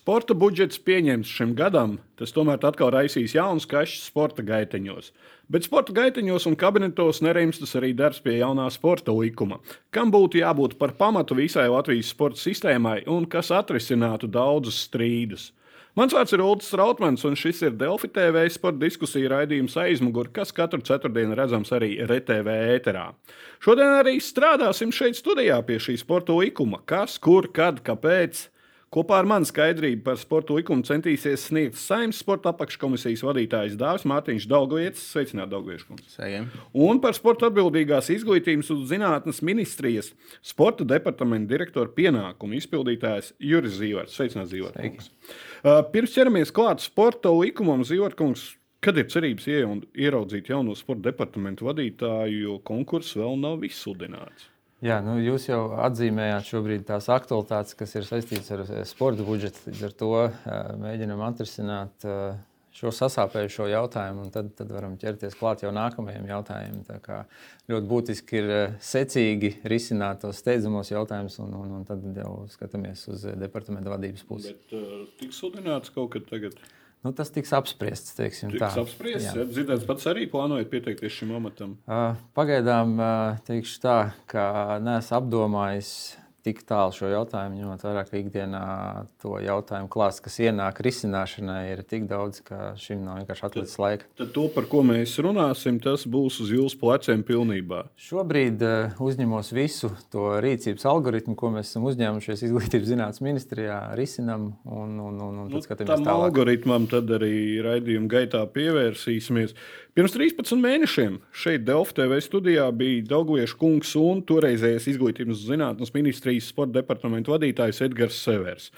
Sporta budžets pieņemts šim gadam, tas tomēr atkal raisīs jaunas kašas sporta gaiteņos. Bet sporta gaiteņos un kabinetos nerimstas arī darbs pie jaunā sporta likuma, kam būtu jābūt par pamatu visai Latvijas sporta sistēmai un kas atrisinātu daudzus strīdus. Mans vārds ir Ulrichs Strautmans, un šis ir Delfi TV sporta diskusija raidījums aizmugurē, kas katru ceturtdienu redzams arī RTV ēterā. Šodien arī strādāsim šeit studijā pie šī sporta likuma. Kas, kur, kad, kāpēc. Kopā ar mani skaidrību par sporta likumu centīsies sniegt Saimnes sporta apakškomisijas vadītājs Dārzs Mārtiņš Daugvietis. Sveicināt, Daugvietis! Un par sporta atbildīgās izglītības un zinātnes ministrijas sporta departamenta direktora pienākumu izpildītājs Juris Zīvārds. Sveicināt, Zīvārds! Uh, pirms ķeramies klāt sporta likumam, Zīvārds, kad ir cerības ieraudzīt jauno sporta departamentu vadītāju, jo konkurss vēl nav izsludināts? Jā, nu jūs jau atzīmējāt šobrīd tās aktualitātes, kas ir saistītas ar sporta budžetu. Līdz ar to mēģinam atrisināt šo sasāpējušo jautājumu, un tad, tad varam ķerties klāt jau nākamajam jautājumam. Ļoti būtiski ir secīgi risināt tos steidzamos jautājumus, un, un, un tad jau skatāmies uz departamenta vadības pusi. Bet uh, tiks sludināts kaut kad tagad? Nu, tas tiks apspriests. Tiks tā. apspriests. Ja? Zidants pats arī plānojat pieteikties šim amatam? Pagaidām teikšu tā, ka neesmu apdomājis tik tālu šo jautājumu, ņemot vērā, ka ikdienā to jautājumu klāsts, kas ienāk risināšanai, ir tik daudz, ka šim nav vienkārši atlicis laika. Tad to, par ko mēs runāsim, tas būs uz jūsu pleciem pilnībā. Šobrīd uh, uzņemos visu to rīcības algoritmu, ko mēs esam uzņēmušies Izglītības zinātnes ministrijā, risinam un, un, un, un tad nu, skatāmies tālāk. Algoritmam tad arī raidījuma gaitā pievērsīsimies. Pirms 13 mēnešiem šeit Delfa TV studijā bija Daugviešu kungs un toreizējais Izglītības zinātnes ministrijas sporta departamenta vadītājs Edgars Severs.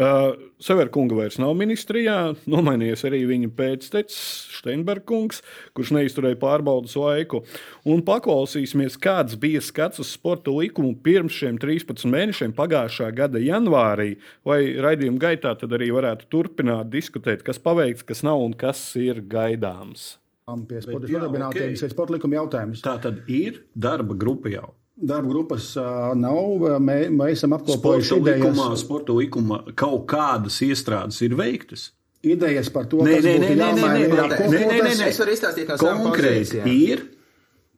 Uh, Severkunga vairs nav ministrijā, nomainījies arī viņa pēctecis Steinberg kungs, kurš neizturēja pārbaudas laiku. Un paklausīsimies, kāds bija skats uz sporta likumu pirms šiem 13 mēnešiem pagājušā gada janvārī, vai raidījuma gaitā tad arī varētu turpināt diskutēt, kas paveikts, kas nav un kas ir gaidāms pie sporta nodarbinātiem, okay. ir sporta likuma jautājums. Tā tad ir darba grupa jau. Darba grupas nav. Mē, mēs esam apkopojuši idejas. Likumā, sporta likuma kaut kādas iestrādes ir veiktas. Idejas par to, nē, kas nē, būtu jāmaina, ir apkopotas. Es varu izstāstīt no Konkrēti ir.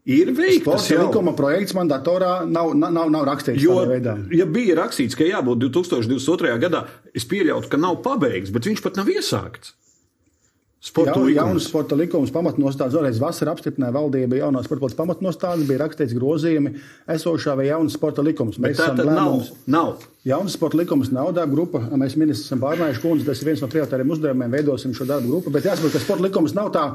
Ir veikts sporta likuma projekts, man datorā nav, nav, nav rakstīts jo, ja bija rakstīts, ka jābūt 2022. gadā, es pieļautu, ka nav pabeigts, bet viņš pat nav iesākts. Sporta Jaun, jaunas sporta likums, pamatnostādes. Vēlreiz vasarā apstiprināja valdība jaunās sporta pamatnostādes, bija rakstīts grozījumi esošā vai jaunas sporta likums. Mēs esam lēmums. Nav. nav. Jaunas sporta likums nav darba grupa. Mēs ministrs esam pārnājuši kundzi, tas ir viens no prioritāriem uzdevumiem, veidosim šo darbu grupu. Bet jāsaprot, ka sporta likums nav tā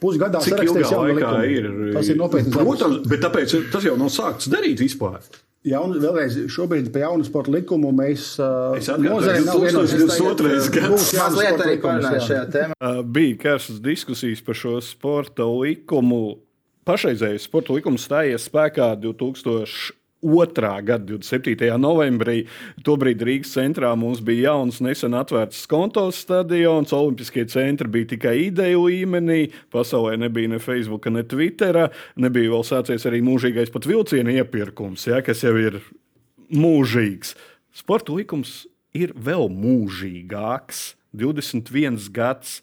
pusgadā sarakstīts jaunu likumu. Ir, tas ir nopietni. Protams, bet tāpēc tas jau nav sākts darīt vispār. Jaun, vēlreiz, šobrīd pie jaunu sporta likumu mēs nozarēm nav vienojušies. Mazliet arī pārnāju šajā tēmā. Uh, bija karstas diskusijas par šo sporta likumu. Pašreizējais sporta likums stājies spēkā 2000 otrā gada 27. novembrī. Tobrīd Rīgas centrā mums bija jauns, nesen atvērts kontos stadions. Olimpiskie centri bija tikai ideju līmenī. Pasaulē nebija ne Facebook, ne Twitter. Nebija vēl sācies arī mūžīgais pat vilcienu iepirkums, ja, kas jau ir mūžīgs. Sporta likums ir vēl mūžīgāks. 21 gads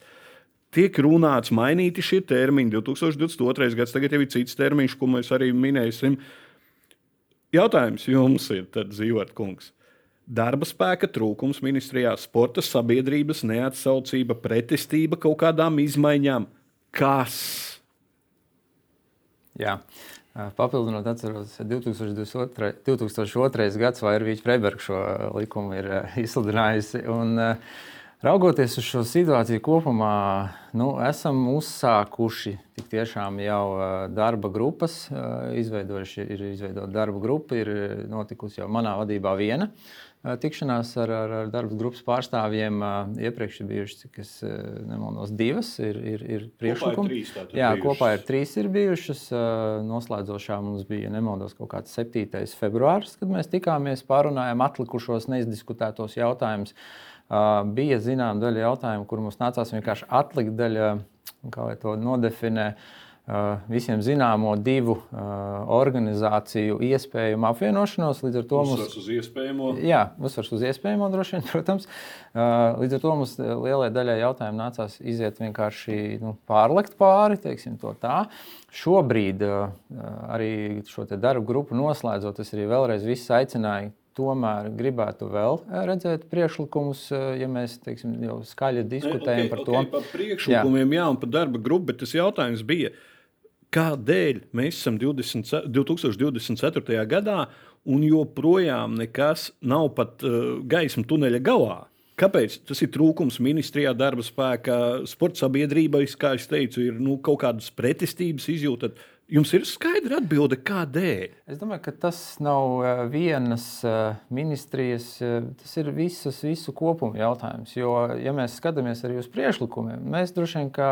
tiek runāts, mainīti šie termiņi. 2022. gads, tagad jau ir cits termiņš, ko mēs arī minēsim. Jautājums jums ir, Zīvart kungs. Darba spēka trūkums ministrijā, sporta sabiedrības neatsaucība, pretestība kaut kādām izmaiņām. Kas? Jā. Papildinot, atceros, 2002, 2002. gads Vairvīķa Freiberga šo likumu ir izsludinājusi. Un, uh, Raugoties uz šo situāciju kopumā, nu, esam uzsākuši tiešām jau darba grupas. Izveidojuši, ir izveidota darba grupa, ir notikusi jau manā vadībā viena tikšanās ar, ar, ar darba grupas pārstāvjiem. Iepriekš ir bijušas, cik es nemaldos, divas ir, ir, ir priekšlikumi. Kopā ir trīs, Jā, bijušas. kopā ir trīs ir bijušas. Noslēdzošā mums bija nemaldos kaut kāds 7. februāris, kad mēs tikāmies, pārunājām atlikušos neizdiskutētos jautājumus. Bija zināma daļa jautājumu, kur mums nācās vienkārši atlikt daļa, kā lai to nodefinē. visiem zināmo divu organizāciju iespējamu apvienošanos. Līdz ar to mums ir uz iespējamo. Jā, uzsvars uz iespējamo droši vien, protams. Līdz ar to mums lielai daļai jautājumu nācās iziet vienkārši nu, pārlekt pāri, teiksim to tā. Šobrīd arī šo darbu grupu noslēdzot, es arī vēlreiz visus aicināju tomēr gribētu vēl redzēt priekšlikumus, ja mēs teiksim, jau skaļi diskutējam okay, par okay, to. Par priekšlikumiem, jā. jā, un par darba grupu, bet tas jautājums bija, kādēļ mēs esam 20, 2024. gadā un joprojām nekas nav pat uh, gaisma tuneļa galā. Kāpēc? Tas ir trūkums ministrijā, darba spēkā, sporta sabiedrībai, kā jau teicu, ir nu, kaut kādas pretestības izjūta. Jums ir skaidra atbilde, kādēļ? Es domāju, ka tas nav eh, vienas eh, ministrijas, eh, tas ir visas, visu kopumu jautājums. Jo, ja mēs skatāmies arī uz priekšlikumiem, mēs droši vien, kā,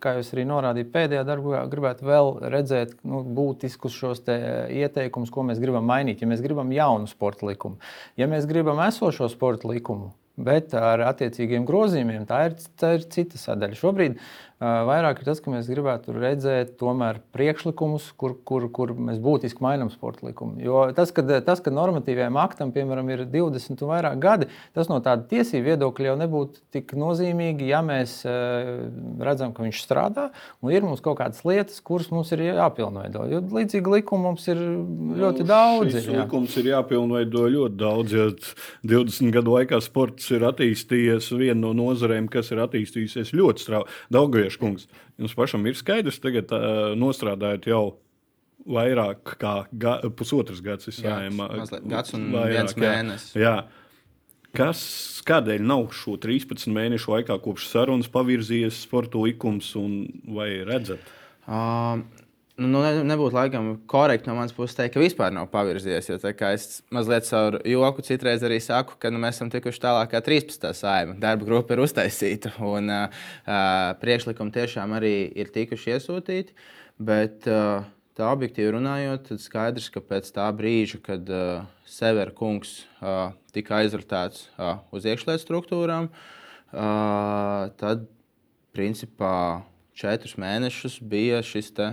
kā jūs arī norādījāt, pēdējā darbā gribētu vēl redzēt nu, būtiskus šos ieteikumus, ko mēs gribam mainīt. Ja mēs gribam jaunu sporta likumu, ja mēs gribam esošo sporta likumu, bet ar attiecīgiem grozījumiem tā ir, tā ir cita sadaļa. Šobrīd Vairāk ir tas, ka mēs gribētu redzēt priekšlikumus, kur, kur, kur mēs būtiski mainām sporta likumu. Jo tas, ka, tas, ka normatīvajam aktam, piemēram, ir 20 un vairāk gadi, tas no tāda tiesību viedokļa jau nebūtu tik nozīmīgi, ja mēs redzam, ka viņš strādā un ir mums kaut kādas lietas, kuras mums ir jāpilnveido. Jo līdzīgi likumi mums ir ļoti nu, daudz. Šis jā. likums ir jāpilnveido ļoti daudz. Ja 20 gadu laikā sports ir attīstījies, viena no nozarēm, kas ir attīstījusies ļoti strauji. Latviešu kungs, jums pašam ir skaidrs, tagad uh, nostrādājot jau vairāk kā ga, pusotrs gads. Gads, gads un vairāk, viens mēnesis. Jā. Kas, kādēļ nav šo 13 mēnešu laikā kopš sarunas pavirzījies sporta likums un vai redzat? Uh, nu, nu, ne, nebūtu laikam korekti no manas puses teikt, ka vispār nav pavirzījies. Jo es mazliet caur joku citreiz arī saku, ka nu, mēs esam tikuši tālāk kā 13. sājuma. Darba grupa ir uztaisīta un uh, priekšlikumi tiešām arī ir tikuši iesūtīti. Bet, uh, tā objektīvi runājot, tad skaidrs, ka pēc tā brīža, kad uh, Severa kungs uh, tika aizvērtēts uh, uz iekšlietu struktūrām, uh, tad principā četrus mēnešus bija šis te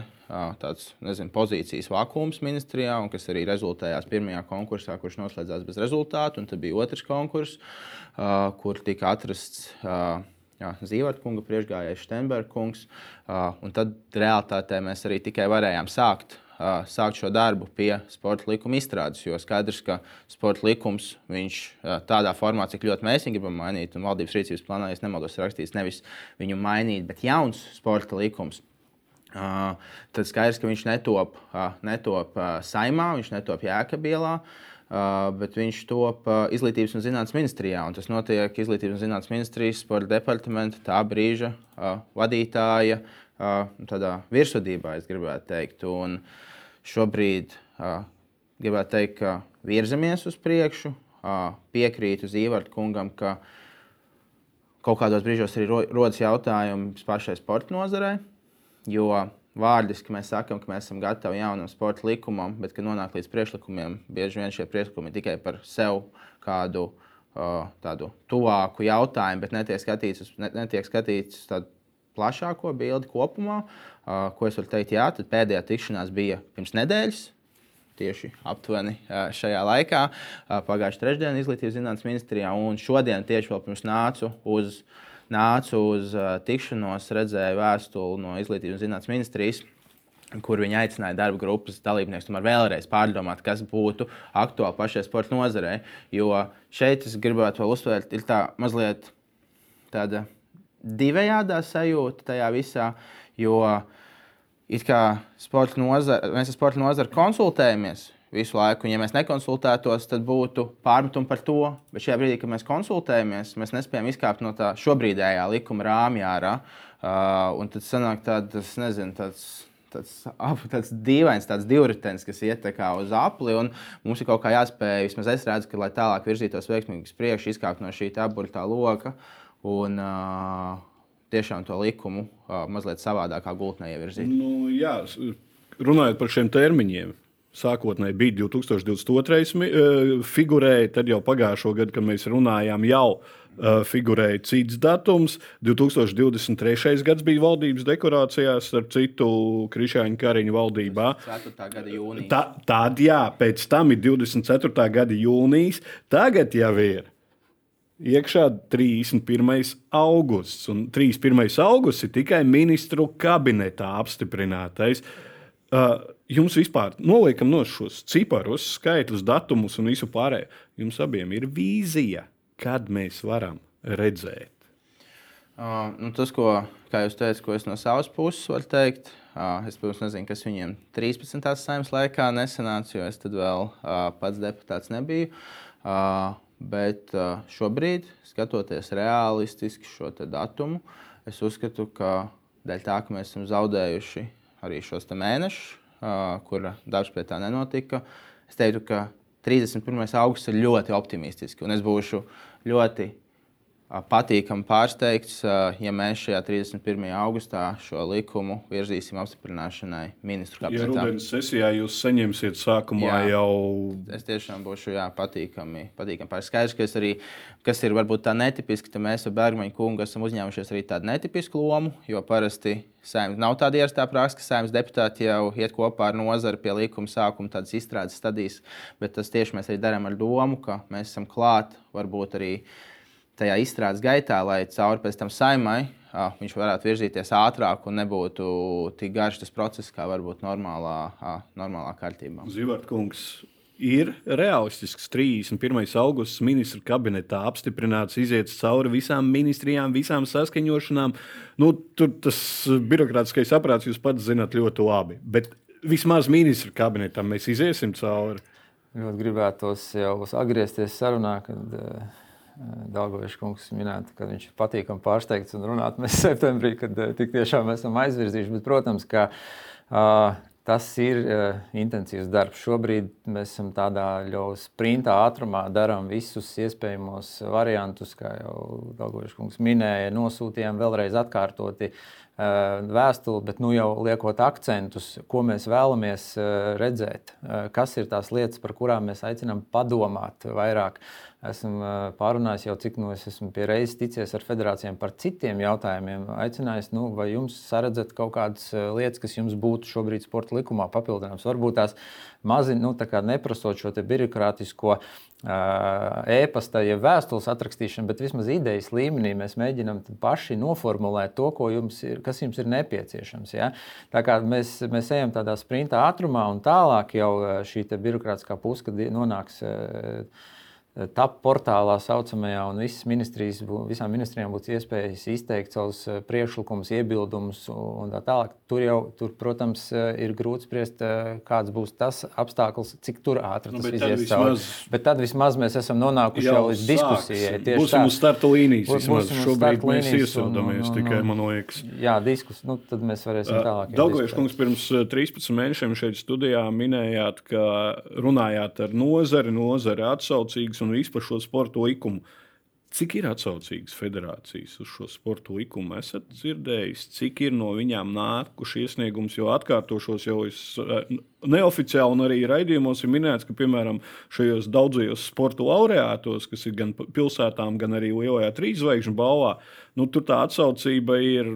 tāds nezinu, pozīcijas vakums ministrijā, un kas arī rezultējās pirmajā konkursā, kurš noslēdzās bez rezultātu. Tad bija otrs konkurss, kur tika atrasts. Zīvārds kunga priekšgājējs Steinbergs kungs. Un tad realitātē mēs arī tikai varējām sākt sākt šo darbu pie sporta likuma izstrādes. Jo skaidrs, ka sporta likums viņš tādā formā, cik ļoti mēs viņu gribam mainīt, un valdības rīcības plānā, ja nemaldos, rakstīts nevis viņu mainīt, bet jauns sporta likums. Tad skaidrs, ka viņš netop, netop saimā, viņš netop jēkabielā. Uh, bet viņš top uh, Izglītības un zinātnīs ministrijā. Un tas notiek Izglītības un zinātnīs ministrijas sporta departamenta tā brīža uh, vadītāja virsvadībā, es gribētu teikt. Un šobrīd gribētu teikt, ka virzamies uz priekšu. Piekrītu Zīvārdu kungam, ka kaut kādos brīžos arī rodas jautājumi pašai sporta nozarei. Jo vārdiski mēs sakām, ka mēs esam gatavi jaunam sporta likumam, bet, kad nonāk līdz priekšlikumiem, bieži vien šie priekšlikumi tikai par sev kādu uh, tādu tuvāku jautājumu, bet netiek skatīts uz, netiek skatīts uz tādu plašāko bildi kopumā. Uh, ko es varu teikt? Jā, tad pēdējā tikšanās bija pirms nedēļas. Tieši aptuveni šajā laikā, pagājušā trešdienā, Izglītības zinātnes ministrijā, un šodien tieši vēl pirms nācu uz uh, nācu uz tikšanos, redzēju vēstuli no Izglītības zinātnes ministrijas. Kur viņi aicināja darba grupas dalībniekus tomēr vēlreiz pārdomāt, kas būtu aktuāli pašai sporta nozarei. Jo šeit es gribētu vēl uzsvērt, ir tā mazliet tāda divējādā sajūta tajā visā. Jo it kā sporta nozara, mēs ar sporta nozaru konsultējamies, visu laiku. Un, ja mēs nekonsultētos, tad būtu pārmetumi par to. Bet šajā brīdī, kad mēs konsultējamies, mēs nespējam izkāpt no tā šobrīdējā likuma rāmjā. Uh, un tad sanāk tāds, nezinu, tāds. Tas tāds dīvains, tāds divritenis, kas iet uz apli. Mums ir kaut kā jāspēj, vismaz es redzu, ka, lai tālāk virzītos veiksmīgi uz priekšu, izkāpt no šī apburtā loka un uh, tiešām to likumu uh, mazliet savādākā gultnē ievirzīt. Nu, jā, runājot par šiem termiņiem, sākotnēji bija 2022. E, figurēja, tad jau pagājušo gadu, kad mēs runājām, jau uh, figurēja cits datums. 2023. gads bija valdības dekorācijās ar citu Krišāņu Kariņu valdībā. 4. gada jūnija. Ta, tad, jā, pēc tam ir 24. gada jūnijas, tagad jau ir. Iekšā 31. augusts, un 31. augusts ir tikai ministru kabinetā apstiprinātais. Uh, jums vispār noliekam no šos ciparus, skaitļus, datumus un visu pārējo. Jums abiem ir vīzija kad mēs varam redzēt? Uh, nu, tas, ko, jūs teicāt, ko es no savas puses varu teikt, uh, es, protams, nezinu, kas viņiem 13. saimnes laikā nesanāca, jo es tad vēl uh, pats deputāts nebiju. Uh, bet uh, šobrīd, skatoties realistiski šo datumu, es uzskatu, ka dēļ tā, ka mēs esam zaudējuši arī šos mēnešus, kur darbs pie tā nenotika, es teiktu, ka 31. augusts ir ļoti optimistisks. Un es būšu ļoti patīkami pārsteigts, ja mēs šajā 31. augustā šo likumu virzīsim apstiprināšanai ministru kabinetā. Ja rudenī sesijā jūs saņemsiet sākumā jā, jau. Es tiešām būšu jā, patīkami, patīkami pārsteigts. Skaidrs, ka arī, kas ir varbūt tā netipiski, tad mēs ar Bergmaņu kungu esam uzņēmušies arī tādu netipisku lomu, jo parasti Saimnes nav tāda ierastā praksa, ka saimnes deputāti jau iet kopā ar nozari pie likuma sākuma, tādas izstrādes stadijas, bet tas tieši mēs arī darām ar domu, ka mēs esam klāt varbūt arī tajā izstrādes gaitā, lai cauri pēc tam saimai uh, viņš varētu virzīties ātrāk un nebūtu tik garš tas process, kā varbūt normālā, uh, normālā kārtībā. Zivartkungs. Ir realistisks 31. augusts ministra kabinetā apstiprināts, iziet cauri visām ministrijām, visām saskaņošanām. Nu, tur tas birokrātiskais aprāts jūs pats zināt ļoti labi. Bet vismaz ministra kabinetam mēs iesim cauri. Ļoti gribētos jau atgriezties sarunā, kad uh, Dārgovičs kungs minēja, ka viņš ir patīkami pārsteigts un runāt mēs septembrī, kad eh, tik tiešām esam aizvirzījuši. Bet, protams, ka uh, tas ir uh, intensīvs darbs. Šobrīd mēs esam tādā jau sprintā ātrumā, darām visus iespējamos variantus, kā jau Dārgovičs kungs minēja, nosūtījām vēlreiz atkārtoti vēstuli, bet nu jau liekot akcentus, ko mēs vēlamies redzēt, kas ir tās lietas, par kurām mēs aicinām padomāt vairāk. Esmu pārunājis jau, cik nu es esmu pie reizes ticies ar federācijām par citiem jautājumiem. Aicinājis, nu, vai jums saredzat kaut kādas lietas, kas jums būtu šobrīd sporta likumā papildināmas. Varbūt tās mazi, nu, tā neprasot šo birokrātisko e-pasta, ja vēstules atrakstīšanu, bet vismaz idejas līmenī mēs mēģinām paši noformulēt to, jums ir, kas jums ir nepieciešams. Ja? Tā kā mēs, mēs ejam tādā sprintā ātrumā un tālāk jau šī birokrātiskā puse, nonāks TAP portālā saucamajā, un visas ministrijas, visām ministrijām būs iespējas izteikt savus eh, priekšlikumus, iebildumus un tā tālāk. Tur jau, tur, protams, eh, ir grūti spriest, eh, kāds būs tas apstākļus, cik ātri nu, tas nu, izies cauri. Bet tad vismaz mēs esam nonākuši jau, jau līdz diskusijai. Tieši būsim uz starta līnijas. Būs, būsim Šobrīd mēs iesildamies tikai, man liekas. Jā, diskus, nu, tad mēs varēsim tālāk. Daudzpusīgais kungs pirms 13 mēnešiem šeit studijā minējāt, ka runājāt ar nozari, nozari atsaucīgs un vispār šo sporta likumu. Cik ir atsaucīgas federācijas uz šo sporta likumu? Esat dzirdējis, cik ir no viņām nākuši iesniegums, jo atkārtošos jau es eh, neoficiāli un arī raidījumos ir minēts, ka, piemēram, šajos daudzajos sporta laureātos, kas ir gan pilsētām, gan arī lielajā trīszvaigžņu balvā, nu, tur tā atsaucība ir,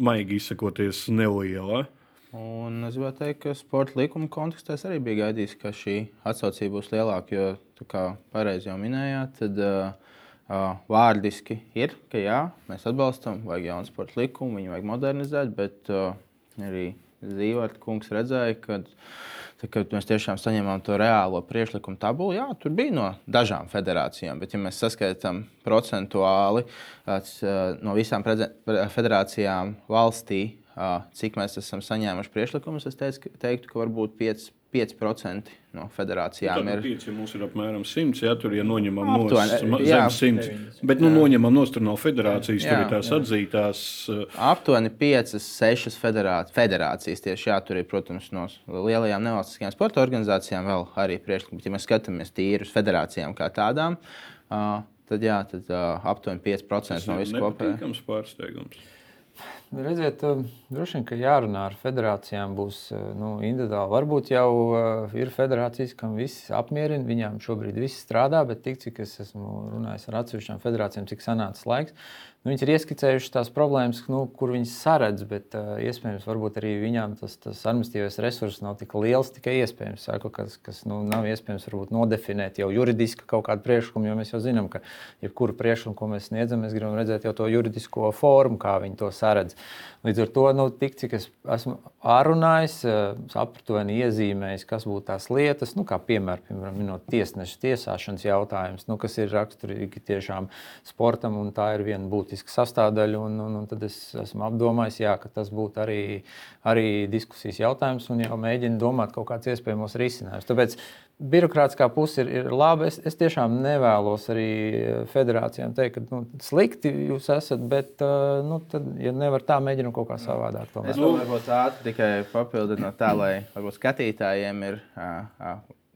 maigi izsakoties, neliela. Un es gribētu teikt, ka sporta likuma kontekstā arī biju gaidījis, ka šī atsaucība būs lielāka. Jo, kā pareizi jau minējāt, tad uh, vārdiski ir, ka jā, mēs atbalstam, vajag jaunu sporta likumu, viņu vajag modernizēt, bet uh, arī Zīvārds kungs redzēja, ka. Tā, kad mēs tiešām saņēmām to reālo priekšlikumu tabulu, jā, tur bija no dažām federācijām. Bet, ja mēs saskaitām procentuāli no visām federācijām valstī, cik mēs esam saņēmuši priekšlikumus, es teicu, teiktu, ka varbūt 5, 5% no federācijām nu, ir. 5, ja mums ir apmēram 100, ja tur ir noņemam no zem 100. Bet nu, noņemam no no federācijas, jā, tur ir tās jā. atzītās. Aptuveni 5, 6 federāt, federācijas tieši jā, tur ir, protams, no lielajām nevalstiskajām sporta organizācijām vēl arī priekšlikumi. Ja mēs skatāmies tīri uz federācijām kā tādām, tad jā, tad aptuveni 5% no vispār. Tas ir pārsteigums. Redziet, droši vien, ka jārunā ar federācijām būs nu, individuāli. Varbūt jau uh, ir federācijas, kam viss apmierina, viņām šobrīd viss strādā, bet tik cik es esmu runājis ar atsevišķām federācijām, cik sanācis laiks, Nu, viņas ir ieskicējušas tās problēmas, nu, kur viņas saredz, bet uh, iespējams arī viņām tas, tas administratīvais resurs nav tik liels, tikai iespējams, saku, kas, kas nu, nav iespējams varbūt, nodefinēt jau juridiski kaut kādu priekšlikumu, jo mēs jau zinām, ka jebkuru priekšlikumu, ko mēs sniedzam, mēs gribam redzēt jau to juridisko formu, kā viņi to saredz. Līdz ar to, nu, tik cik es esmu ārunājis, aptuveni iezīmējis, kas būtu tās lietas, nu, kā piemēram, piemēram minot tiesneša tiesāšanas jautājums, nu, kas ir raksturīgi tiešām sportam, un tā ir viena būtiska sastāvdaļa. Un, un, un tad es esmu apdomājis, jā, ka tas būtu arī, arī diskusijas jautājums, un jau mēģinu domāt kaut kāds iespējamos risinājumus. Tāpēc birokrātiskā puse ir, ir laba. Es, es tiešām nevēlos arī federācijām teikt, ka nu, slikti jūs esat, bet, nu, tad, ja nevar tā, mēģinam kaut kā savādāk. Tomēr. Es vēl varbūt ātri tikai papildinot tā, lai varbūt skatītājiem ir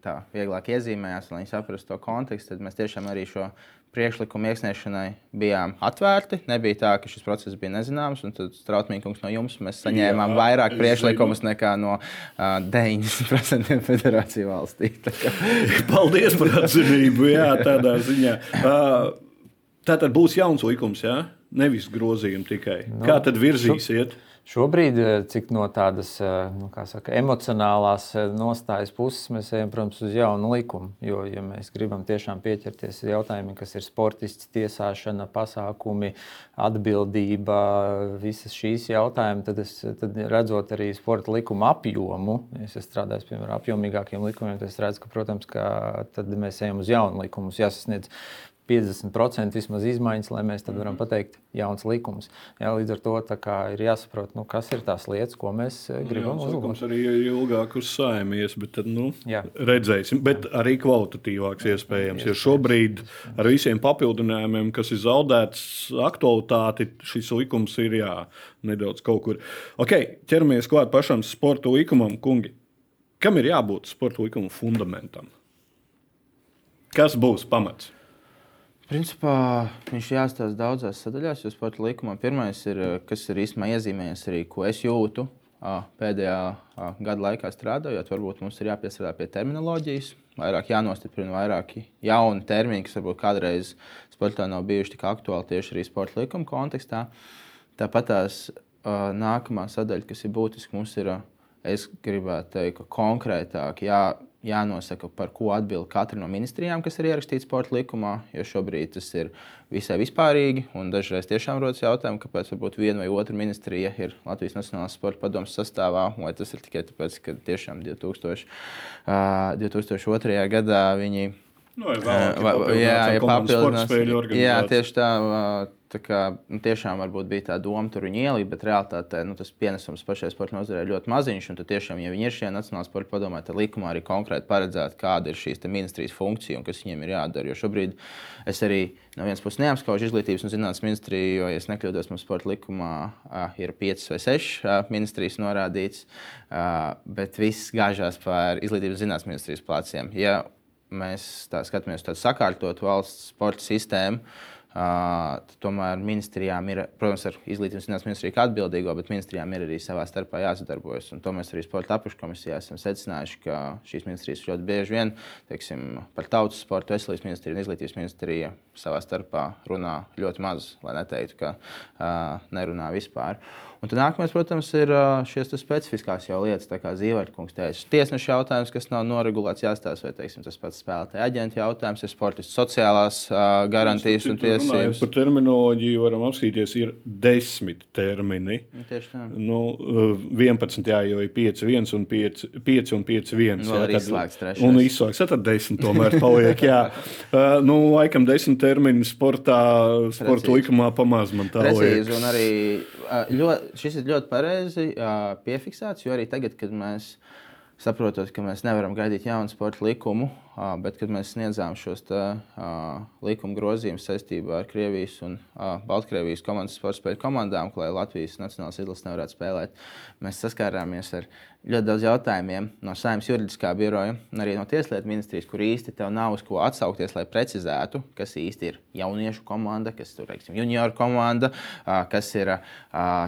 tā vieglāk iezīmējās, lai viņi saprastu to kontekstu, tad mēs tiešām arī šo priekšlikumu iesniegšanai bijām atvērti. Nebija tā, ka šis process bija nezināms, un tad Strautmīkungs no jums mēs saņēmām Jā, vairāk priekšlikumus nekā no uh, 90% federāciju valstī. Paldies par atzinību, jā, tādā ziņā. Uh, tā tad būs jauns likums, jā? nevis grozījumi tikai. No, Kā tad virzīsiet? Šo... Šobrīd, eh, cik no tādas eh, nu, saka, emocionālās eh, nostājas puses, mēs ejam, protams, uz jaunu likumu. Jo, ja mēs gribam tiešām pieķerties jautājumiem, kas ir sportists, tiesāšana, pasākumi, atbildība, visas šīs jautājumas, tad, es, tad redzot arī sporta likuma apjomu, es strādāju pie apjomīgākiem likumiem, tad es redzu, ka, protams, ka mēs ejam uz jaunu likumu. Jāsasniedz 50% vismaz izmaiņas, lai mēs varam mhm. pateikt, jauns likums. Jā, līdz ar to ir jāsaprot, nu, kas ir tās lietas, ko mēs eh, gribam uzlabot. Likums arī ilgāk uz saimies, bet tad nu, Jā. redzēsim. Bet arī kvalitatīvāks iespējams. Jo šobrīd ar visiem papildinājumiem, kas ir zaudēts, aktualitāti šis likums ir jā, nedaudz kaut kur. Ok, ķeramies klāt pašam sporta likumam, kungi. Kam ir jābūt sporta likuma fundamentam? Kas būs pamats? Principā viņš jāstāsta daudzās sadaļās, jo sporta likumā pirmais ir, eh, kas ir īstenībā iezīmējies arī, ko es jūtu pēdējā gada laikā strādājot. Varbūt mums ir jāpiestrādā pie terminoloģijas, vairāk jānostiprina vairāki jauni termini, kas varbūt kādreiz sportā nav bijuši tik aktuāli tieši arī sporta likuma kontekstā. Tāpat tās nākamā sadaļa, kas ir būtiska, mums ir, es gribētu teikt, konkrētāk jā, jānosaka, par ko atbild katra no ministrijām, kas ir ierakstīta sporta likumā, jo šobrīd tas ir visai vispārīgi. Dažreiz tiešām rodas jautājumi, kāpēc viena vai otra ministrija ir Latvijas Nacionālās sporta padomus sastāvā, vai tas ir tikai tāpēc, ka tiešām 2000, uh, 2002. gadā viņi. Nu, jā, ja papildinās. Jā, tieši tā. Uh, Tā kā, nu, tiešām bija tā doma tur viņa ielikt, bet realtātē nu, tas pienesums pašai sporta nozarei ir ļoti maziņš. Tad, tiešām, ja viņi ir šajā Nacionālajā sporta padomē, tad likumā arī konkrēti paredzēta, kāda ir šīs ministrijas funkcija un kas viņiem ir jādara. Jo šobrīd es arī no vienas puses neapskaužu izglītības un zinātnīs ministriju, jo, ja nekļūdos, mums sporta likumā a, ir piecas vai sešas ministrijas norādītas, a, bet viss gāžās par izglītības un zinātnīs ministrijas pleciem. Ja mēs tā skatāmies uz tādu sakārtotu valsts sporta sistēmu, Uh, tomēr ministrijām ir, protams, ar izglītības zinātnīs ministriju kā atbildīgo, bet ministrijām ir arī savā starpā jāsadarbojas. Un to mēs arī sporta apakškomisijā esam secinājuši, ka šīs ministrijas ļoti bieži vien, teiksim, par tautas sportu, veselības ministriju un izglītības ministriju savā starpā runā ļoti maz, lai neteiktu, ka uh, nerunā vispār. Uh, Un tad nākamais, protams, ir šīs specifiskās jau lietas, kā Zīvērkungs teica. Tiesneša jautājums, kas nav noregulēts, jāstāsta, vai teiksim, tas pats spēlētāja aģenta jautājums, ir sportists sociālās uh, garantijas un tiesības. Par terminoloģiju varam apskatīties, ir desmit termini. Nu, tieši tā. Nu, 11, jā, jo ir 5, 1 un 5, 5 un 5, 1. Nu, jā, tad, izslēgts trešais. Un izslēgts, tad 10 tomēr paliek, jā. uh, nu, laikam 10 termini sportā, sporta likumā pamaz man tā Precīzi, liekas. Arī ļoti šis ir ļoti pareizi piefiksēts, jo arī tagad, kad mēs saprotam, ka mēs nevaram gaidīt jaunu sporta likumu, bet kad mēs sniedzām šos te, likuma grozījumus saistībā ar Krievijas un Baltkrievijas komandas sporta spēļu komandām, lai Latvijas nacionālās izlases nevarētu spēlēt, mēs saskārāmies ar ļoti daudz jautājumiem no Saimnes juridiskā biroja un arī no Tieslietu ministrijas, kur īsti tev nav uz ko atsaukties, lai precizētu, kas īsti ir jauniešu komanda, kas ir junioru komanda, kas ir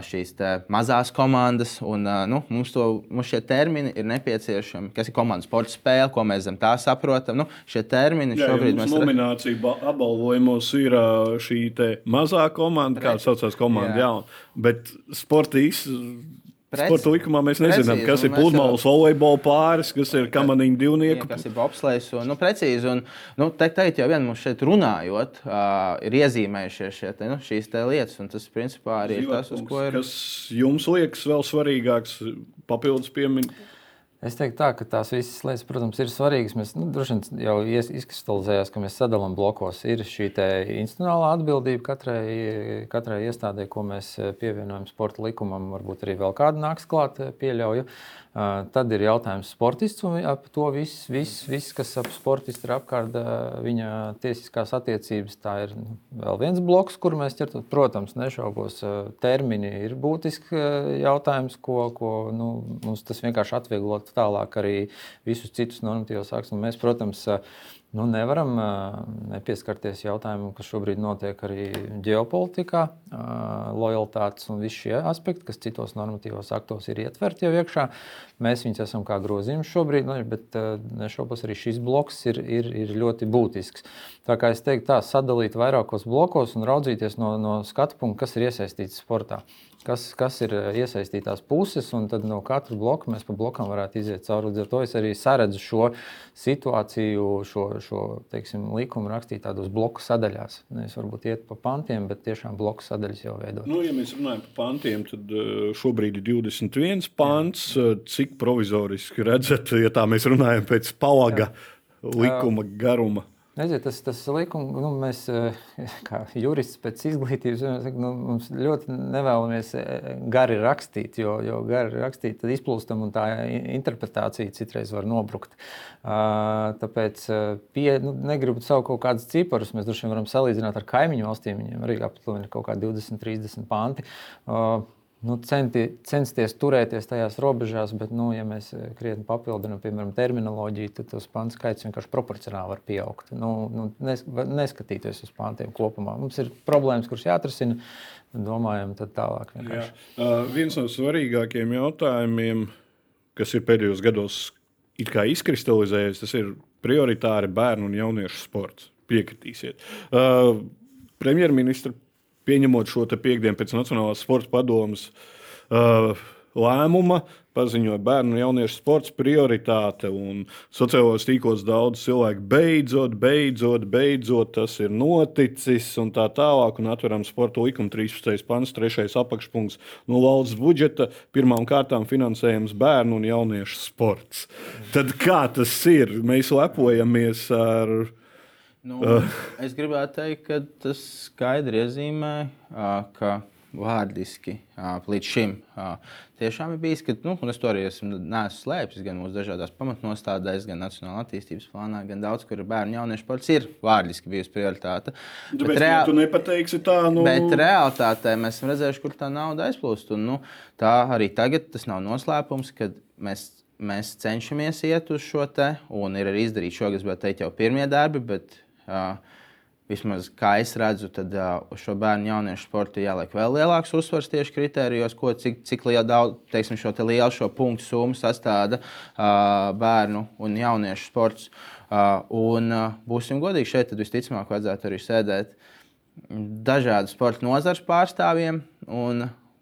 šīs mazās komandas. Un, nu, mums, to, mums šie termini ir nepieciešami, kas ir komandas sporta spēle, ko mēs zem tā saprotam. Nu, šie termini Jā, šobrīd mēs redzam. Nominācija apbalvojumos ir šī mazā komanda, kāda saucās komanda, jā. Jā, bet sportīs Sporta likumā mēs nezinām, precīzi, kas ir pludmales jau... volejbola pāris, kas ir kamaniņu divnieku. Jā, kas ir bobslēgs. Nu, precīzi, un nu, te, teikt, jau vien mums šeit runājot, uh, ir iezīmējušies šie, te, nu, šīs te lietas, un tas principā arī ir tas, uz ko ir. Kas jums liekas vēl svarīgāks papildus pieminēt? Es teiktu, tā, ka tās visas lietas, protams, ir svarīgas. Mēs nu, droši vien jau izkristalizējās, ka mēs sadalām blokos. Ir šī institucionālā atbildība katrai, katrai iestādē, ko mēs pievienojam sporta likumam. Varbūt arī vēl kāda nāks klāt, pieļauju. Tad ir jautājums sportists un ap to viss, viss, viss kas ap sportistu ir apkārt viņa tiesiskās attiecības. Tā ir nu, vēl viens bloks, kur mēs ķertu. Protams, nešaubos, termini ir būtisks jautājums, ko, ko nu, mums tas vienkārši atvieglot tālāk arī visus citus normatīvos aktus. Mēs, protams, Nu, nevaram nepieskarties jautājumam, kas šobrīd notiek arī ģeopolitikā, lojalitātes un visi šie aspekti, kas citos normatīvos aktos ir ietverti jau iekšā. Mēs viņus esam kā grozījums šobrīd, nu, bet nešaubos arī šis bloks ir, ir, ir ļoti būtisks. Tā kā es teiktu, tā sadalīt vairākos blokos un raudzīties no, no skatu punkta, kas ir iesaistīts sportā kas, kas ir eh, iesaistītās puses, un tad no katra bloka mēs pa blokam varētu iziet cauri. Līdz ar to es arī saredzu šo situāciju, šo, šo teiksim, likumu rakstīt tādos bloku sadaļās. Nevis varbūt iet pa pantiem, bet tiešām bloku sadaļas jau veidot. Nu, ja mēs runājam par pantiem, tad eh, šobrīd ir 21 pants. Eh, cik provizoriski redzat, ja tā mēs runājam pēc palaga Jā. likuma garuma? Redziet, tas, tas likums, nu, mēs, eh, kā jurists pēc izglītības, nu, ļoti nevēlamies eh, gari rakstīt, jo, jo gari rakstīt, tad izplūstam un tā interpretācija citreiz var nobrukt. Tāpēc pie, nu, negribu saukt kaut kādus ciparus, mēs droši vien varam salīdzināt ar kaimiņu valstīm, viņiem arī aptuveni kaut kā 20, 30 panti nu, centi, censties turēties tajās robežās, bet, nu, ja mēs eh, krietni papildinām, piemēram, terminoloģiju, tad tas pants skaits vienkārši proporcionāli var pieaugt. Nu, nu, nes, neskatīties uz pantiem kopumā. Mums ir problēmas, kuras jāatrisina. Domājam, tad tālāk. Uh, viens no svarīgākajiem jautājumiem, kas ir pēdējos gados izkristalizējies, tas ir prioritāri bērnu un jauniešu sports. Piekritīsiet. Uh, Premjerministra pieņemot šo piekdienu pēc Nacionālās sporta padomus uh, lēmuma, paziņoja bērnu un jauniešu sports prioritāte. Sociālajos tīklos daudz cilvēku beidzot, beidzot, beidzot tas ir noticis un tā tālāk. Un atveram sporta likuma 13. pants, 3. apakšpunkts no valsts budžeta. Pirmām kārtām finansējums bērnu un jauniešu sports. Tad kā tas ir? Mēs lepojamies ar Nu. Es gribētu teikt, ka tas skaidri iezīmē, ka vārdiski līdz šim tiešām ir bijis, ka, nu, un es to arī esmu slēpis gan mūsu dažādās pamatnostādēs, gan Nacionālā attīstības plānā, gan daudz, kur bērnu jauniešu sports ir vārdiski bijusi prioritāte. Tu, bet reāli, tu nepateiksi tā, nu. Bet realitātē mēs esam redzējuši, kur tā nauda aizplūst. Un, nu, tā arī tagad tas nav noslēpums, kad mēs mēs cenšamies iet uz šo te, un ir arī izdarīti šogad, bet teikt, jau pirmie darbi, bet Vismaz kā es redzu, tad uz šo bērnu jauniešu sportu jāliek vēl lielāks uzsvars tieši kritērijos, ko, cik, cik liela daudz, teiksim, šo te lielu šo punktu summu sastāda bērnu un jauniešu sports. Un būsim godīgi, šeit visticamāk vajadzētu arī sēdēt dažādu sporta nozares pārstāvjiem.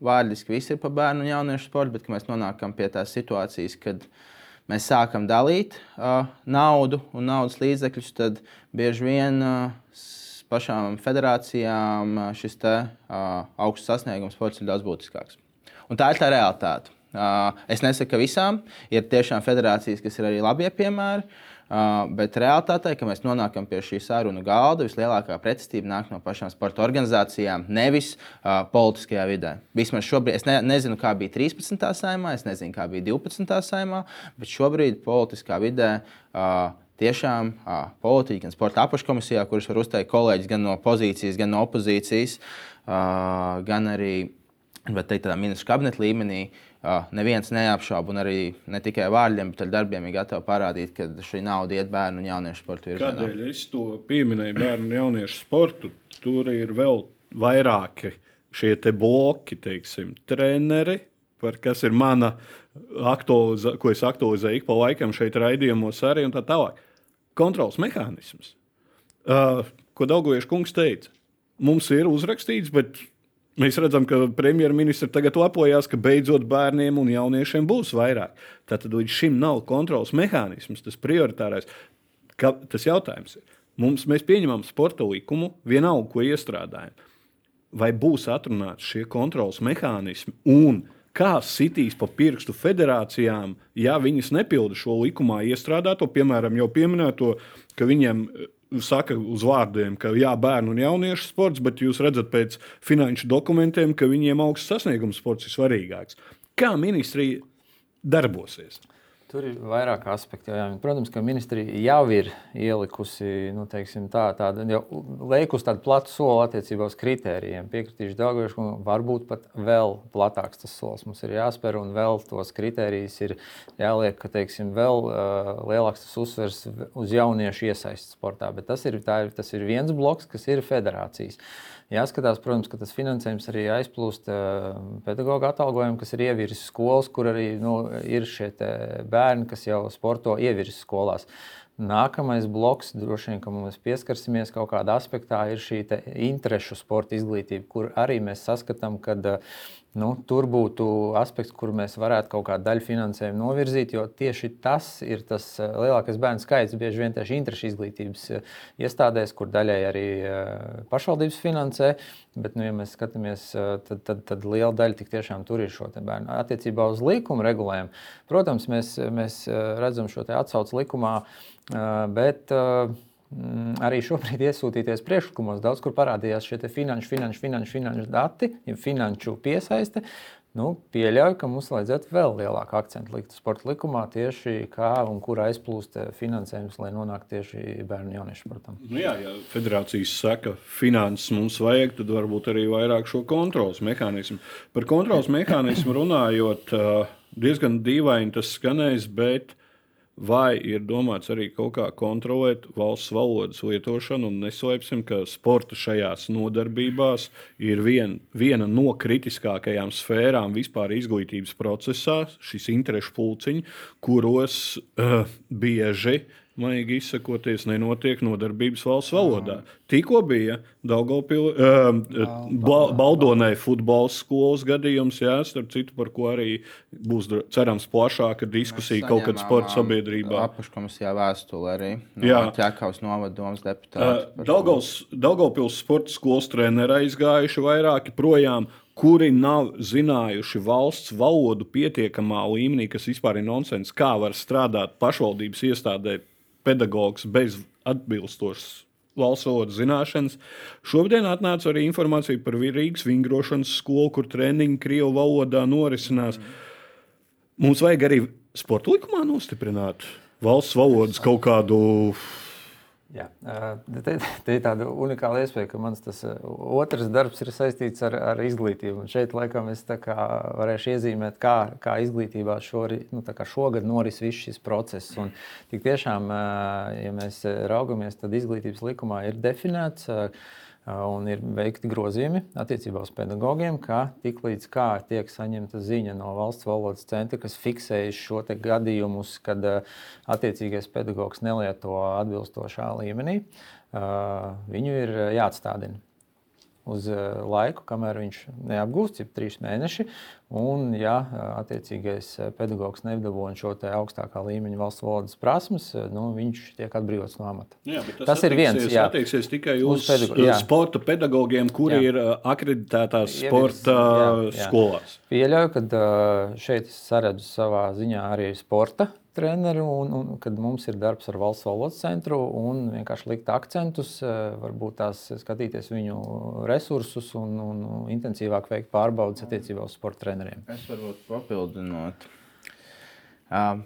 Vārdiski viss ir par bērnu un jauniešu sportu, bet mēs nonākam pie tās situācijas, kad uh, mēs sākam dalīt uh, naudu un naudas līdzekļus, tad bieži vien uh, pašām federācijām uh, šis te, uh, augsts sasniegums sports ir daudz būtiskāks. Un tā ir tā realitāte. Uh, es nesaku, ka visām ir tiešām federācijas, kas ir arī labie piemēri. Uh, bet realitātē, kad mēs nonākam pie šī sarunu galda, vislielākā pretestība nāk no pašām sporta organizācijām, nevis uh, politiskajā vidē. Vismaz šobrīd es ne, nezinu, kā bija 13. saimā, es nezinu, kā bija 12. saimā, bet šobrīd politiskā vidē uh, tiešām uh, politiķi, gan sporta apakškomisijā, kurus var uzteikt kolēģis gan no pozīcijas, gan no opozīcijas, uh, gan arī teikt, tādā ministra kabineta līmenī. Neviens neapšauba, un arī ne tikai vārdiem, bet ar darbiem ir gatavi parādīt, ka šī nauda iet bērnu un jauniešu sporta virzienā. Kādēļ es to pieminēju bērnu un jauniešu sportu? Tur ir vēl vairāki šie bloki, teiksim, treneri, par kas ir mana aktualizā, ko es aktualizēju ik pa laikam šeit raidījumos arī un tā tālāk. Kontrols mehānisms, uh, ko Daugojiešu kungs teica, mums ir uzrakstīts, bet mēs redzam, ka premjerministra tagad lepojās, ka beidzot bērniem un jauniešiem būs vairāk. Tātad līdz šim nav kontrols mehānisms, tas prioritārais. Ka, tas jautājums ir, mums, mēs pieņemam sporta likumu, vienalga, ko iestrādājam. Vai būs atrunāts šie kontrols mehānismi un kā sitīs pa pirkstu federācijām, ja viņas nepilda šo likumā iestrādāto, piemēram, jau pieminēto, ka viņiem saka uz vārdiem, ka jā, bērnu un jauniešu sports, bet jūs redzat pēc finanšu dokumentiem, ka viņiem augsts sasniegums sports ir svarīgāks. Kā ministrija darbosies? Tur ir vairāk aspektu. Jā. Protams, ka ministrija jau ir ielikusi nu, tā, tādu, leikus tādu platu soli attiecībā uz kritērijiem. Piekritīšu Dārgošu, ka varbūt pat vēl platāks tas solis mums ir jāspēr, un vēl tos kritērijus ir jāliek, ka teiksim, vēl uh, lielāks tas uzsvers uz jauniešu iesaisti sportā. Bet tas ir, ir, tas ir viens bloks, kas ir federācijas. Uh, Jāskatās, protams, ka tas finansējums arī aizplūst pedagoģa atalgojumu, kas ir ievirzis skolas, kur arī nu, ir šie bērni, kas jau sporto ievirzis skolās. Nākamais bloks, droši vien, ka mēs pieskarsimies kaut kādā aspektā, ir šī interešu sporta izglītība, kur arī mēs saskatām, ka uh, Nu, tur būtu aspekts, kur mēs varētu kaut kādu daļu finansējumu novirzīt, jo tieši tas ir tas eh, lielākais bērnu skaits. Bieži vien tieši interešu izglītības eh, iestādēs, kur daļai arī eh, pašvaldības finansē, bet, nu, ja mēs skatāmies, tad, tad, tad liela daļa tik tiešām tur ir šo bērnu. Attiecībā uz likuma regulējumu, protams, mēs, mēs redzam šo atsaucu likumā, bet Mm, arī šobrīd iesūtīties priekšlikumos daudz kur parādījās šie finanšu, finanšu, finanšu, finanšu dati, ja finanšu piesaiste. Nu, pieļauju, ka mums vajadzētu vēl lielāku akcentu likt sporta likumā, tieši kā un kur aizplūst finansējums, lai nonāktu tieši bērnu un jauniešu sportam. Nu jā, ja federācijas saka, finanses mums vajag, tad varbūt arī vairāk šo kontrols mehānismu. Par kontrols mehānismu runājot, diezgan dīvaini tas skanēs, bet vai ir domāts arī kaut kā kontrolēt valsts valodas lietošanu. Neslēpsim, ka sporta šajās nodarbībās ir vien, viena no kritiskākajām sfērām vispār izglītības procesā, šis interešu pulciņš, kuros uh, bieži maigi izsakoties, nenotiek nodarbības valsts valodā. Tikko bija Daugopil, uh, Baldonai futbola skolas gadījums, jā, starp citu, par ko arī būs cerams plašāka diskusija kaut kad sporta sabiedrībā. Apakškomisijā vēstule arī no Ķekavas novadomas deputāti. Uh, Daugopils sporta skolas treneri aizgājuši vairāki projām kuri nav zinājuši valsts valodu pietiekamā līmenī, kas vispār ir nonsens, kā var strādāt pašvaldības iestādē pedagogs bez atbilstošas valsts valodas zināšanas. Šodien atnāca arī informācija par Rīgas vingrošanas skolu, kur treniņi Krievijas valodā norisinās. Mums vajag arī sporta likumā nostiprināt valsts valodas kaut kādu Jā, te, te ir tāda unikāla iespēja, ka mans tas otrs darbs ir saistīts ar, ar izglītību. Un šeit, laikam, es varēšu iezīmēt, kā, kā izglītībā šori, nu, šogad noris viss šis process. Un tik tiešām, ja mēs raugamies, tad izglītības likumā ir definēts un ir veikti grozījumi attiecībā uz pedagogiem, ka tiklīdz kā tiek saņemta ziņa no valsts valodas centra, kas fiksējas šo gadījumus, kad attiecīgais pedagogs nelieto atbilstošā līmenī, viņu ir jāatstādina uz laiku, kamēr viņš neapgūst, jau trīs mēneši. Un, ja attiecīgais pedagogs nedabūna šo augstākā līmeņa valsts valodas prasmes, nu, viņš tiek atbrīvots no amata. Jā, tas, tas ir viens. Tas attieksies tikai uz, uz pedago sporta pedagogiem, kuri jā. ir akreditētās sporta jā, jā. skolās. Pieļauju, ka šeit es saredzu savā ziņā arī sporta treneri, un, un kad mums ir darbs ar valsts valodas centru, un vienkārši likt akcentus, varbūt tās skatīties viņu resursus un, un intensīvāk veikt pārbaudas attiecībā uz sporta treneriem. Es varbūt papildinot. Uh,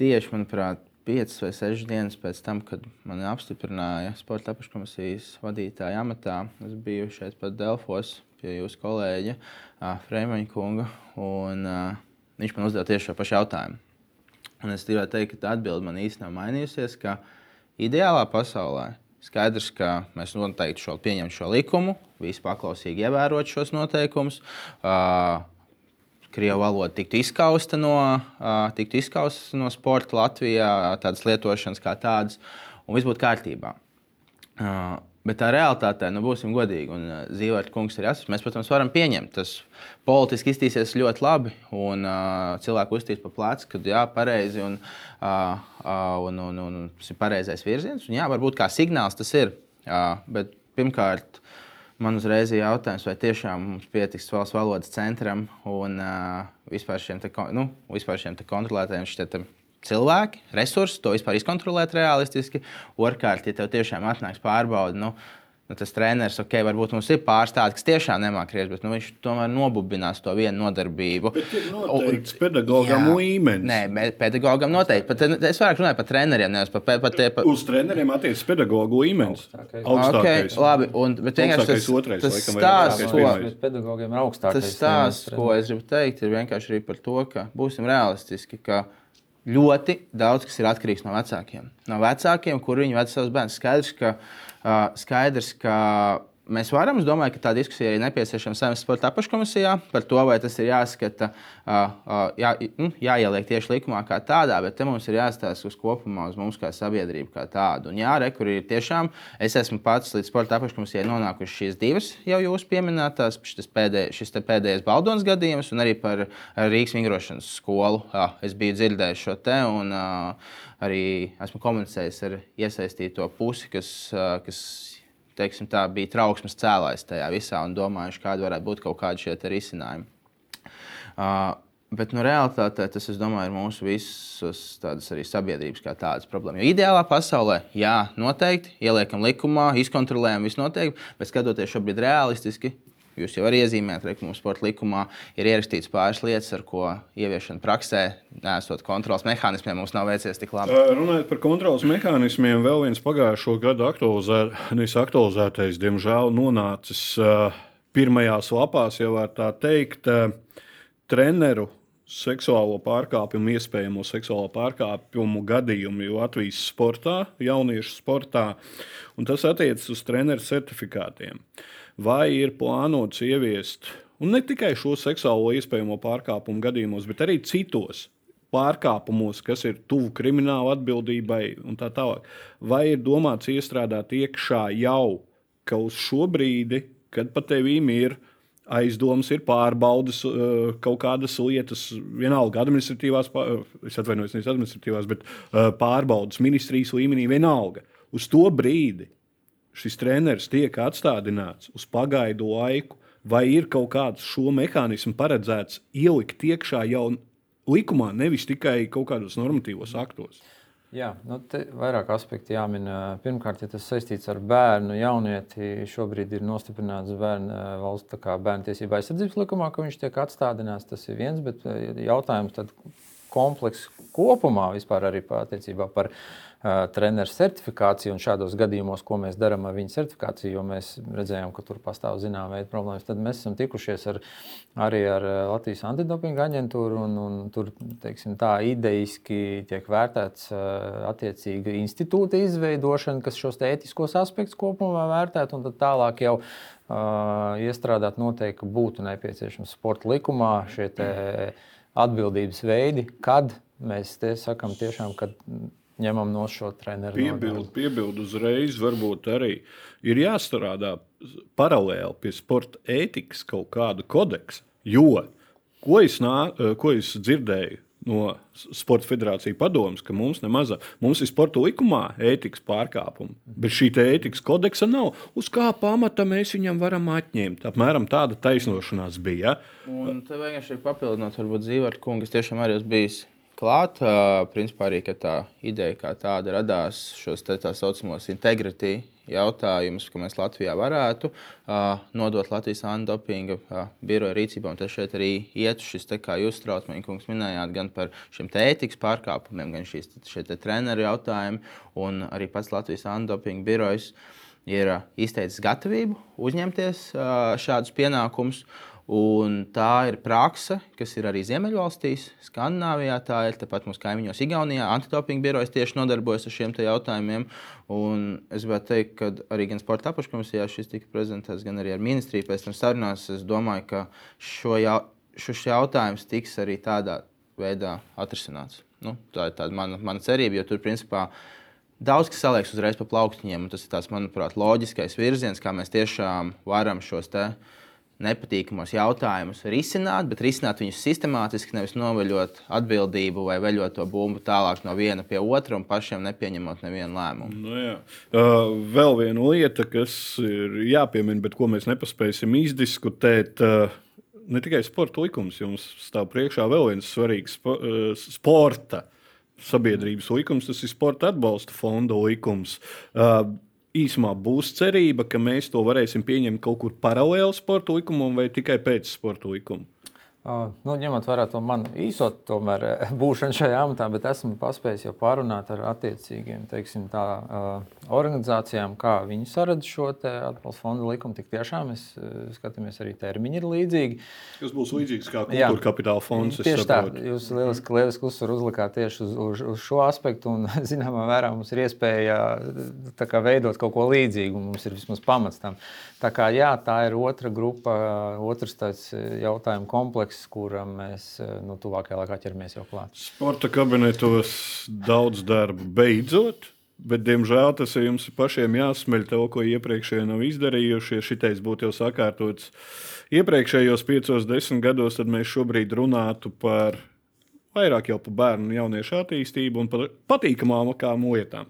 tieši, manuprāt, piecas vai sešas dienas pēc tam, kad mani apstiprināja sporta apakškomisijas vadītāja amatā. Es biju šeit pat Delfos pie jūsu kolēģa Freimaņa kunga, un uh, viņš man uzdeva tieši šo pašu jautājumu. Un es gribēju teikt, ka tā atbilde man īstenībā mainījusies, ka ideālā pasaulē skaidrs, ka mēs noteikti šo, pieņemam šo likumu, visi paklausīgi ievērot šos noteikumus. Uh, Krievu valoda tiktu izskausta no, uh, tiktu izskausta no sporta Latvijā, tādas lietošanas kā tādas, un viss būtu kārtībā. Uh, Bet tā realitātē, nu, būsim godīgi, un uh, Zīvērta kungs ir jāsaka, mēs, protams, varam pieņemt. Tas politiski iztīsies ļoti labi, un uh, cilvēku uztīs pa plecu, ka jā, pareizi, un, uh, uh, un, un, un, un tas ir pareizais virziens. Un, jā, varbūt kā signāls tas ir. Uh, bet pirmkārt, man uzreiz ir jautājums, vai tiešām mums pietiks valsts valodas centram un uh, vispār šiem, te, nu, vispār šiem kontrolētājiem šiem cilvēki, resursi, to vispār izkontrolēt realistiski. Otrkārt, ja tev tiešām atnāks pārbauda, nu, nu, tas treneris, ok, varbūt mums ir pārstāvis, kas tiešām nemāķi griezt, bet nu, viņš tomēr nobubinās to vienu nodarbību. Bet ir pedagogam līmenis. Nē, pedagogam noteikti. Pat, es vairāk runāju par treneriem, nevis par, par, par, par... Uz treneriem attiecas pedagogu līmenis. Augstākais. Okay, labi, un, bet vienkārši tas, otrais, tas stāsts, ko, pedagogiem ir augstākais. Tas stāsts, ko es gribu teikt, ir vienkārši arī par to, ka būsim realistiski, ka ļoti daudz kas ir atkarīgs no vecākiem. No vecākiem, kur viņi ved savus bērnus. Skaidrs, ka, uh, skaidrs, ka Mēs varam, es domāju, ka tā diskusija ir nepieciešama Saimnes sporta apakškomisijā par to, vai tas ir jāskata, jā, nu, jāieliek tieši likumā kā tādā, bet te mums ir jāstāsta uz kopumā uz mums kā sabiedrību kā tādu. Un jā, re, kur ir tiešām, es esmu pats līdz sporta apakškomisijai nonākuši šīs divas jau jūs pieminētās, šis, pēdēj, šis pēdējais Baldons gadījums un arī par Rīgas vingrošanas skolu. Jā, es biju dzirdējis šo te un arī esmu komunicējis ar iesaistīto pusi, kas, kas teiksim, tā, bija trauksmes cēlājs tajā visā un domājuši, kāda varētu būt kaut kādi šie risinājumi. Uh, Bet nu, realitātē tas, domāju, ir mūsu visas arī sabiedrības kā tādas problēmas. Jo ideālā pasaulē, jā, noteikti ieliekam likumā, izkontrolējam visu noteikti, bet skatoties šobrīd realistiski, Jūs jau arī iezīmējat, ka mums sporta likumā ir ierakstīts pāris lietas, ar ko ieviešana praksē, nesot kontrols mehānismiem, mums nav veicies tik labi. Runājot par kontrols mehānismiem, vēl viens pagājušo gadu aktualizē, aktualizētais, diemžēl, nonācis pirmajās lapās, jau var tā teikt, treneru seksuālo pārkāpumu, iespējamo seksuālo pārkāpumu gadījumu Latvijas sportā, jauniešu sportā, un tas attiecas uz treneru certifikātiem. Uh, vai ir plānots ieviest, un ne tikai šo seksuālo iespējamo pārkāpumu gadījumos, bet arī citos pārkāpumos, kas ir tuvu krimināla atbildībai un tā tālāk. Vai ir domāts iestrādāt iekšā jau, ka uz šo brīdi, kad pat tevīm ir aizdomas, ir pārbaudas, eh, kaut kādas lietas, vienalga administratīvās, es atvainojos, nevis administratīvās, bet eh, pārbaudas ministrijas līmenī, vienalga. Uz to brīdi šis treneris tiek atstādināts uz pagaidu laiku, vai ir kaut kāds šo mehānismu paredzēts ielikt iekšā jau likumā, nevis tikai kaut kādos normatīvos aktos. Jā, nu, te vairāk aspekti jāmin. Pirmkārt, ja tas saistīts ar bērnu, jaunieti, šobrīd ir nostiprināts bērnu valsts bērnu tiesību aizsardzības likumā, ka viņš tiek atstādināts. Tas ir viens, bet jautājums tad komplekss kopumā vispār arī attiecībā par uh, treneru certifikāciju un šādos gadījumos, ko mēs darām ar viņu certifikāciju, jo mēs redzējām, ka tur pastāv zināma veida problēmas. Tad mēs esam tikušies ar, arī ar Latvijas antidopinga aģentūru, un, un tur teiksim, tā idejiski tiek vērtēts attiecīga institūta izveidošana, kas šos ētiskos aspektus kopumā vērtētu, un tad tālāk jau uh, iestrādāt noteikti, būtu nepieciešams sporta likumā šie atbildības veidi, kad mēs te sakam tiešām, ka ņemam no šo treneru. Piebildu, piebildu uzreiz, varbūt arī ir jāstrādā paralēli pie sporta ētikas kaut kāda kodeksa. Jo, ko es, nā, ko es dzirdēju no Sports federācijas padomus, ka mums nemaz mums ir sporta likumā ētikas pārkāpumi, bet šī ētikas kodeksa nav. Uz kā pamata mēs viņam varam atņemt? Apmēram tāda taisnošanās bija. Ja? Un te vienkārši papildinot, varbūt Zīvārds kungs tiešām arī ir bijis klāt. Principā arī tā ideja kā tāda radās šos tā saucamos integrity jautājums, ko mēs Latvijā varētu uh, nodot Latvijas antidopinga uh, biroja rīcībā. Un tas šeit arī iet šis, kā jūs, Strautmaņa kungs, minējāt, gan par šiem ētikas pārkāpumiem, gan šīs treneru jautājumi, un arī pats Latvijas antidopinga birojas ir uh, izteicis gatavību uzņemties uh, šādus pienākumus. Un tā ir praksa, kas ir arī Ziemeļvalstīs, Skandināvijā. Tā ir tāpat mūsu kaimiņos, Igaunijā. Antidopinga birojas tieši nodarbojas ar šiem jautājumiem. Un es gribētu teikt, ka arī gan sporta apakškomisijā šis tika prezentēts, gan arī ar ministriju pēc tam sarunās. Es domāju, ka šo jau, šis jautājums tiks arī tādā veidā atrisināts. Nu, tā ir mana, mana cerība, jo tur principā daudz kas saliekas uzreiz pa plauktiņiem. Tas ir tāds, manuprāt, loģiskais virziens, kā mēs tiešām varam šos te nepatīkamos jautājumus risināt, bet risināt viņus sistemātiski, nevis noveļot atbildību vai veļot to bumbu tālāk no viena pie otra un pašiem nepieņemot nevienu lēmumu. Nu, jā. uh, vēl viena lieta, kas ir jāpiemina, bet ko mēs nepaspēsim izdiskutēt. Uh, Ne tikai sporta likums, jums stāv priekšā vēl viens svarīgs spo, uh, sporta sabiedrības likums, tas ir sporta atbalsta fonda likums. Uh, īsumā būs cerība, ka mēs to varēsim pieņemt kaut kur paralēli sporta likumam vai tikai pēc sporta likuma? Nu, ņemot vērā to manu īso tomēr, būšanu šajā amatā, bet esmu paspējis jau pārunāt ar attiecīgiem teiksim, tā, organizācijām, kā viņi saredz šo atbalsta fonda likumu. Tik tiešām mēs skatāmies, arī termiņi ir līdzīgi. Tas būs līdzīgs kā kultūra kapitāla fonds. Tieši tā, jūs lieliski, lieliski uzsvaru uzlikāt tieši uz, uz, uz šo aspektu, un zināmā mērā mums ir iespēja kā, veidot kaut ko līdzīgu, un mums ir vismaz pamats tam. Tā, kā, jā, tā ir otra grupa, otrs tāds jautājumu komplekss projekts, kuram mēs eh, nu, tuvākajā laikā ķeramies jau klāt. Sporta kabinetos daudz darba beidzot. Bet, diemžēl, tas ir jums pašiem jāsmeļ to, ko iepriekšējie nav izdarījuši. Ja šitais būtu jau sakārtots iepriekšējos piecos, desmit gados, tad mēs šobrīd runātu par vairāk jau par bērnu un jauniešu attīstību un par patīkamākām lietām.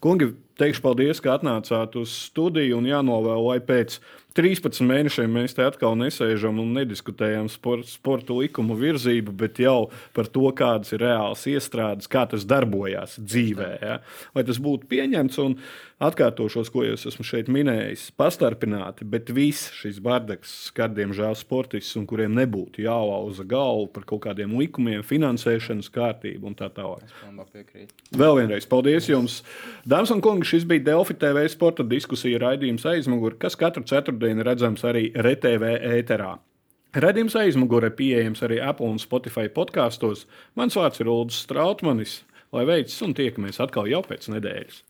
Kungi, teikšu paldies, ka atnācāt uz studiju un jānovēl, lai pēc 13 mēnešiem mēs te atkal nesēžam un nediskutējam sport, sporta likumu virzību, bet jau par to, kādas ir reālas iestrādes, kā tas darbojās dzīvē. Ja? Lai tas būtu pieņemts un atkārtošos, ko es esmu šeit minējis, pastarpināti, bet viss šis bardaks skar, diemžēl, sportistus, un kuriem nebūtu jālauza galva par kaut kādiem likumiem, finansēšanas kārtību un tā tālāk. Vēl vienreiz paldies jums, dāmas un kungi! Šis bija Delfi TV sporta diskusija raidījums aizmugurē, kas katru ceturtdienu redzams arī RTV ēterā. Radījums aizmugurē pieejams arī Apple un Spotify podkāstos. Mans vārds ir Ulrichs Strautmanis. Lai veicas un tiekamies atkal jau pēc nedēļas.